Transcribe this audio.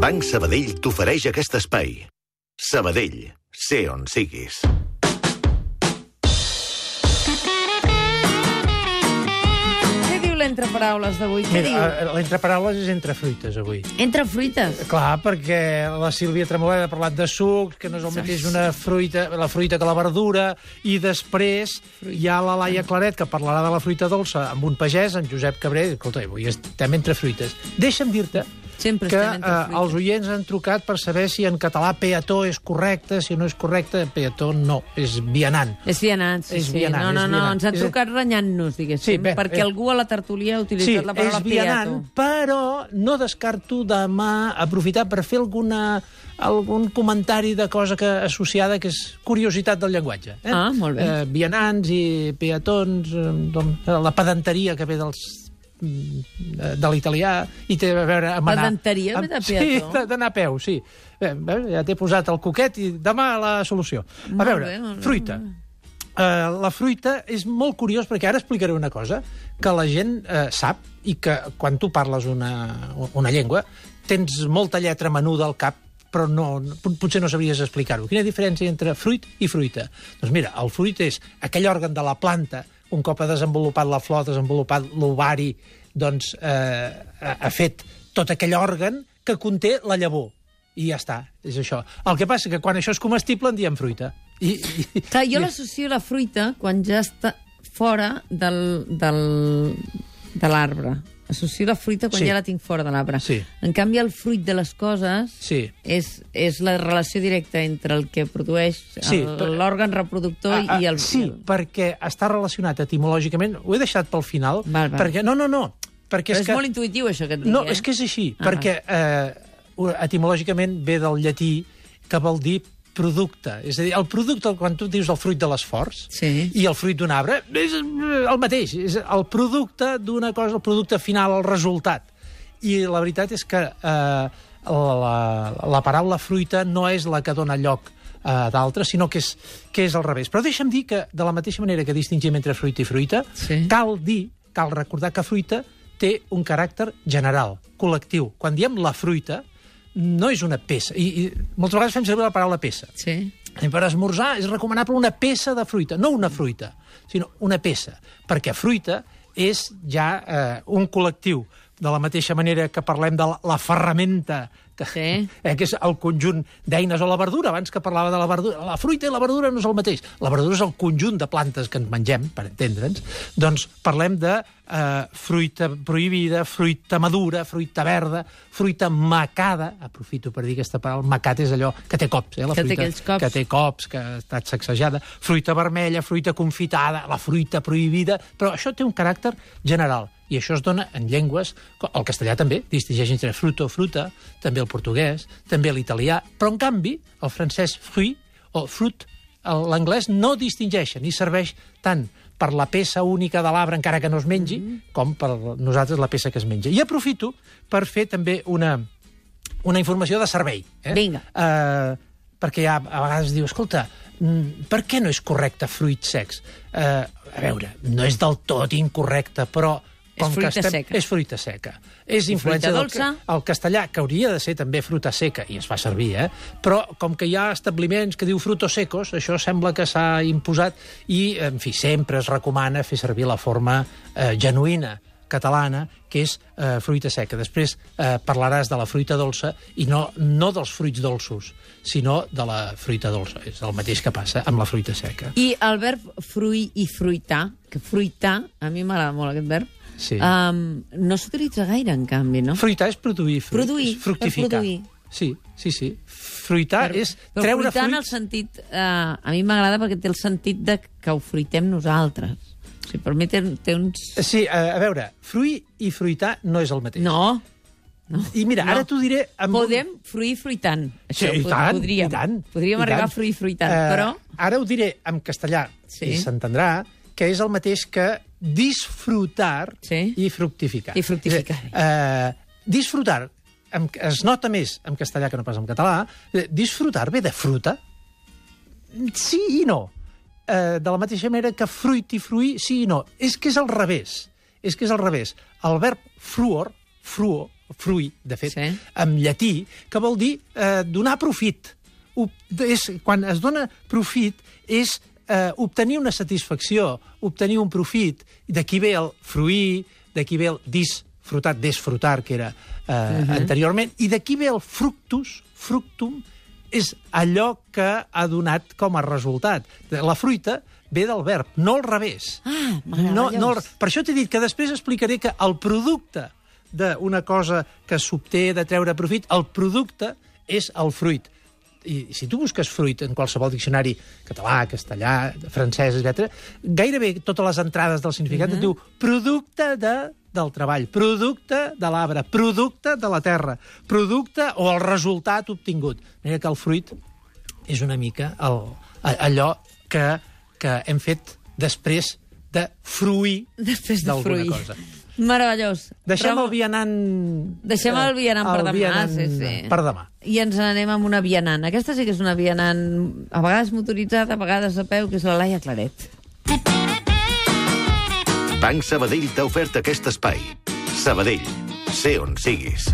Banc Sabadell t'ofereix aquest espai. Sabadell, sé on siguis. Què diu l'entreparaules d'avui? Què Mira, diu? eh, l'entre paraules és entre fruites, avui. Entre fruites. Clar, perquè la Sílvia Tremoleda ha parlat de sucs, que no és el mateix una fruita, la fruita que la verdura, i després hi ha la Laia Claret, que parlarà de la fruita dolça amb un pagès, en Josep Cabré. Escolta, avui estem entre fruites. Deixa'm dir-te Sempre que eh, els oients han trucat per saber si en català peató és correcte, si no és correcte, peató no, és vianant. És vianant, sí, És sí. vianant, no, no, no, vianant. ens han És- trucat renyant-nos, diguéssim, Sí, bé, perquè bé. algú a la tertúlia ha Sí, utilitzat la paraula és vianant, piato. però no descarto demà aprofitar per fer alguna, algun comentari de cosa que associada que és curiositat del llenguatge. Eh? Ah, molt bé. Eh, vianants i peatons, eh, doncs, la pedanteria que ve dels de l'italià i té a veure amb anar... De amb- peató? Sí, d'anar a peu, sí. Bé, bé, ja t'he posat el coquet i demà la solució. A Molt veure, bé, molt bé, fruita. molt Uh, la fruita és molt curiós, perquè ara explicaré una cosa que la gent uh, sap i que quan tu parles una, una llengua tens molta lletra menuda al cap però no, pot- potser no sabries explicar-ho. Quina diferència entre fruit i fruita? Doncs mira, el fruit és aquell òrgan de la planta, un cop ha desenvolupat la flor, ha desenvolupat l'ovari, doncs eh, ha, fet tot aquell òrgan que conté la llavor. I ja està, és això. El que passa que quan això és comestible en diem fruita. I, i, Clar, jo i- l'associo a la fruita quan ja està fora del, del, de l'arbre. Associo la fruita quan Sí. ja la tinc fora de l'arbre. Sí. En canvi, el fruit de les coses Sí. és, és la relació directa entre el que produeix Sí, l'òrgan reproductor Ah, ah, i el... Sí, perquè està relacionat etimològicament. Ho he deixat pel final. Val, val. Perquè, no, no, no. Perquè Però és, és que, molt intuïtiu, això que et dic, No, eh? és que és així. Ah. Perquè eh, etimològicament ve del llatí que vol dir producte. És a dir, el producte, quan tu dius el fruit de l'esforç Sí. i el fruit d'un arbre, és eh, el mateix. És el producte d'una cosa, el producte final, el resultat. I la veritat és que eh, la, la paraula fruita no és la que dona lloc a d'altres, sinó que és, que és al revés. Però deixa'm dir que, de la mateixa manera que distingim entre fruita i fruita, Sí. cal dir, cal recordar que fruita té un caràcter general, col·lectiu. Quan diem la fruita, no és una peça. I, i moltes vegades fem servir la paraula peça. Sí. I per esmorzar és recomanable una peça de fruita, no una fruita, sinó una peça, perquè fruita és ja eh, un col·lectiu, de la mateixa manera que parlem de la, la ferramenta, que, Sí. eh, que és el conjunt d'eines, o la verdura, abans que parlava de la verdura. La fruita i la verdura no és el mateix. La verdura és el conjunt de plantes que ens mengem, per entendre'ns. Doncs parlem de eh, fruita prohibida, fruita madura, fruita verda, fruita macada, aprofito per dir aquesta paraula, macat és allò que té cops, eh, la Que té fruita aquells cops. que té cops, que ha estat sacsejada, fruita vermella, fruita confitada, la fruita prohibida, però això té un caràcter general. I això es dona en llengües, el castellà també, distingeix entre fruto, fruta, també el portuguès, també l'italià, però en canvi el francès fruit o fruit, l'anglès no distingeixen i serveix tant per la peça única de l'arbre, encara que no es mengi, mm -hmm. com per nosaltres la peça que es menja. I aprofito per fer també una, una informació de servei. Eh? Vinga. Uh, perquè ja a vegades diu, escolta, mm, per què no és correcte fruits secs? Uh, a veure, no és del tot incorrecte, però... És fruita que seca. És fruita seca. És influència fruita del el castellà, que hauria de ser també fruta seca, i es fa servir, eh? però com que hi ha establiments que diu frutos secos, això sembla que s'ha imposat, i, en fi, sempre es recomana fer servir la forma eh, genuïna catalana, que és eh, fruita seca. Després eh, parlaràs de la fruita dolça i no, no dels fruits dolços, sinó de la fruita dolça. És el mateix que passa amb la fruita seca. I el verb fruir i fruitar, que fruitar, a mi m'agrada molt aquest verb, Sí. um, no s'utilitza gaire, en canvi, no? Fruitar és produir fruit, Produir, és fructificar. produir. Sí, sí, sí. Fruitar és però treure fruitar en el sentit... Uh, a mi m'agrada perquè té el sentit de que ho fruitem nosaltres. O sigui, per mi té, té uns... Sí, a, a veure, fruir i fruitar no és el mateix. No, no. I mira, no. ara t'ho diré... Amb un- Podem fruir fruitant. Sí, Això i pod- tant, podríem. i tant. Podríem i arribar tant. a fruir fruitant, Eh, però... Ara ho diré en castellà, Sí. i s'entendrà, que és el mateix que disfrutar Sí. i fructificar. I fructificar. És dir, Eh, disfrutar es nota més en castellà que no pas en català. Disfrutar ve de fruta? Sí i no. Eh, de la mateixa manera que fruit i fruir, sí i no. És que és al revés. És que és al revés. El verb fruor, fruo, fruit, de fet, Sí. en llatí, que vol dir eh, donar profit. Ob és, quan es dona profit és eh, obtenir una satisfacció, obtenir un profit. D'aquí ve el fruir, d'aquí ve el disfrutar, desfrutar, que era eh, uh -huh. anteriorment, i d'aquí ve el fructus, fructum, és allò que ha donat com a resultat. La fruita ve del verb, no al revés. Ah, no, no, per això t'he dit que després explicaré que el producte d'una cosa que s'obté de treure profit, el producte és el fruit. I si tu busques fruit en qualsevol diccionari català, castellà, francès, etc, gairebé totes les entrades del significat mm -hmm. et diu producte de, del treball, producte de l'arbre, producte de la terra, producte o el resultat obtingut. De manera que el fruit és una mica el, allò que, que hem fet després de fruir Després de d'alguna fruir. cosa. Meravellós. Deixem Però- el vianant... Deixem el vianant per el demà, vianant sí, sí. Per demà. I ens n'anem amb una vianant. Aquesta sí que és una vianant, a vegades motoritzada, a vegades a peu, que és la Laia Claret. Banc Sabadell t'ha ofert aquest espai. Sabadell, sé on siguis.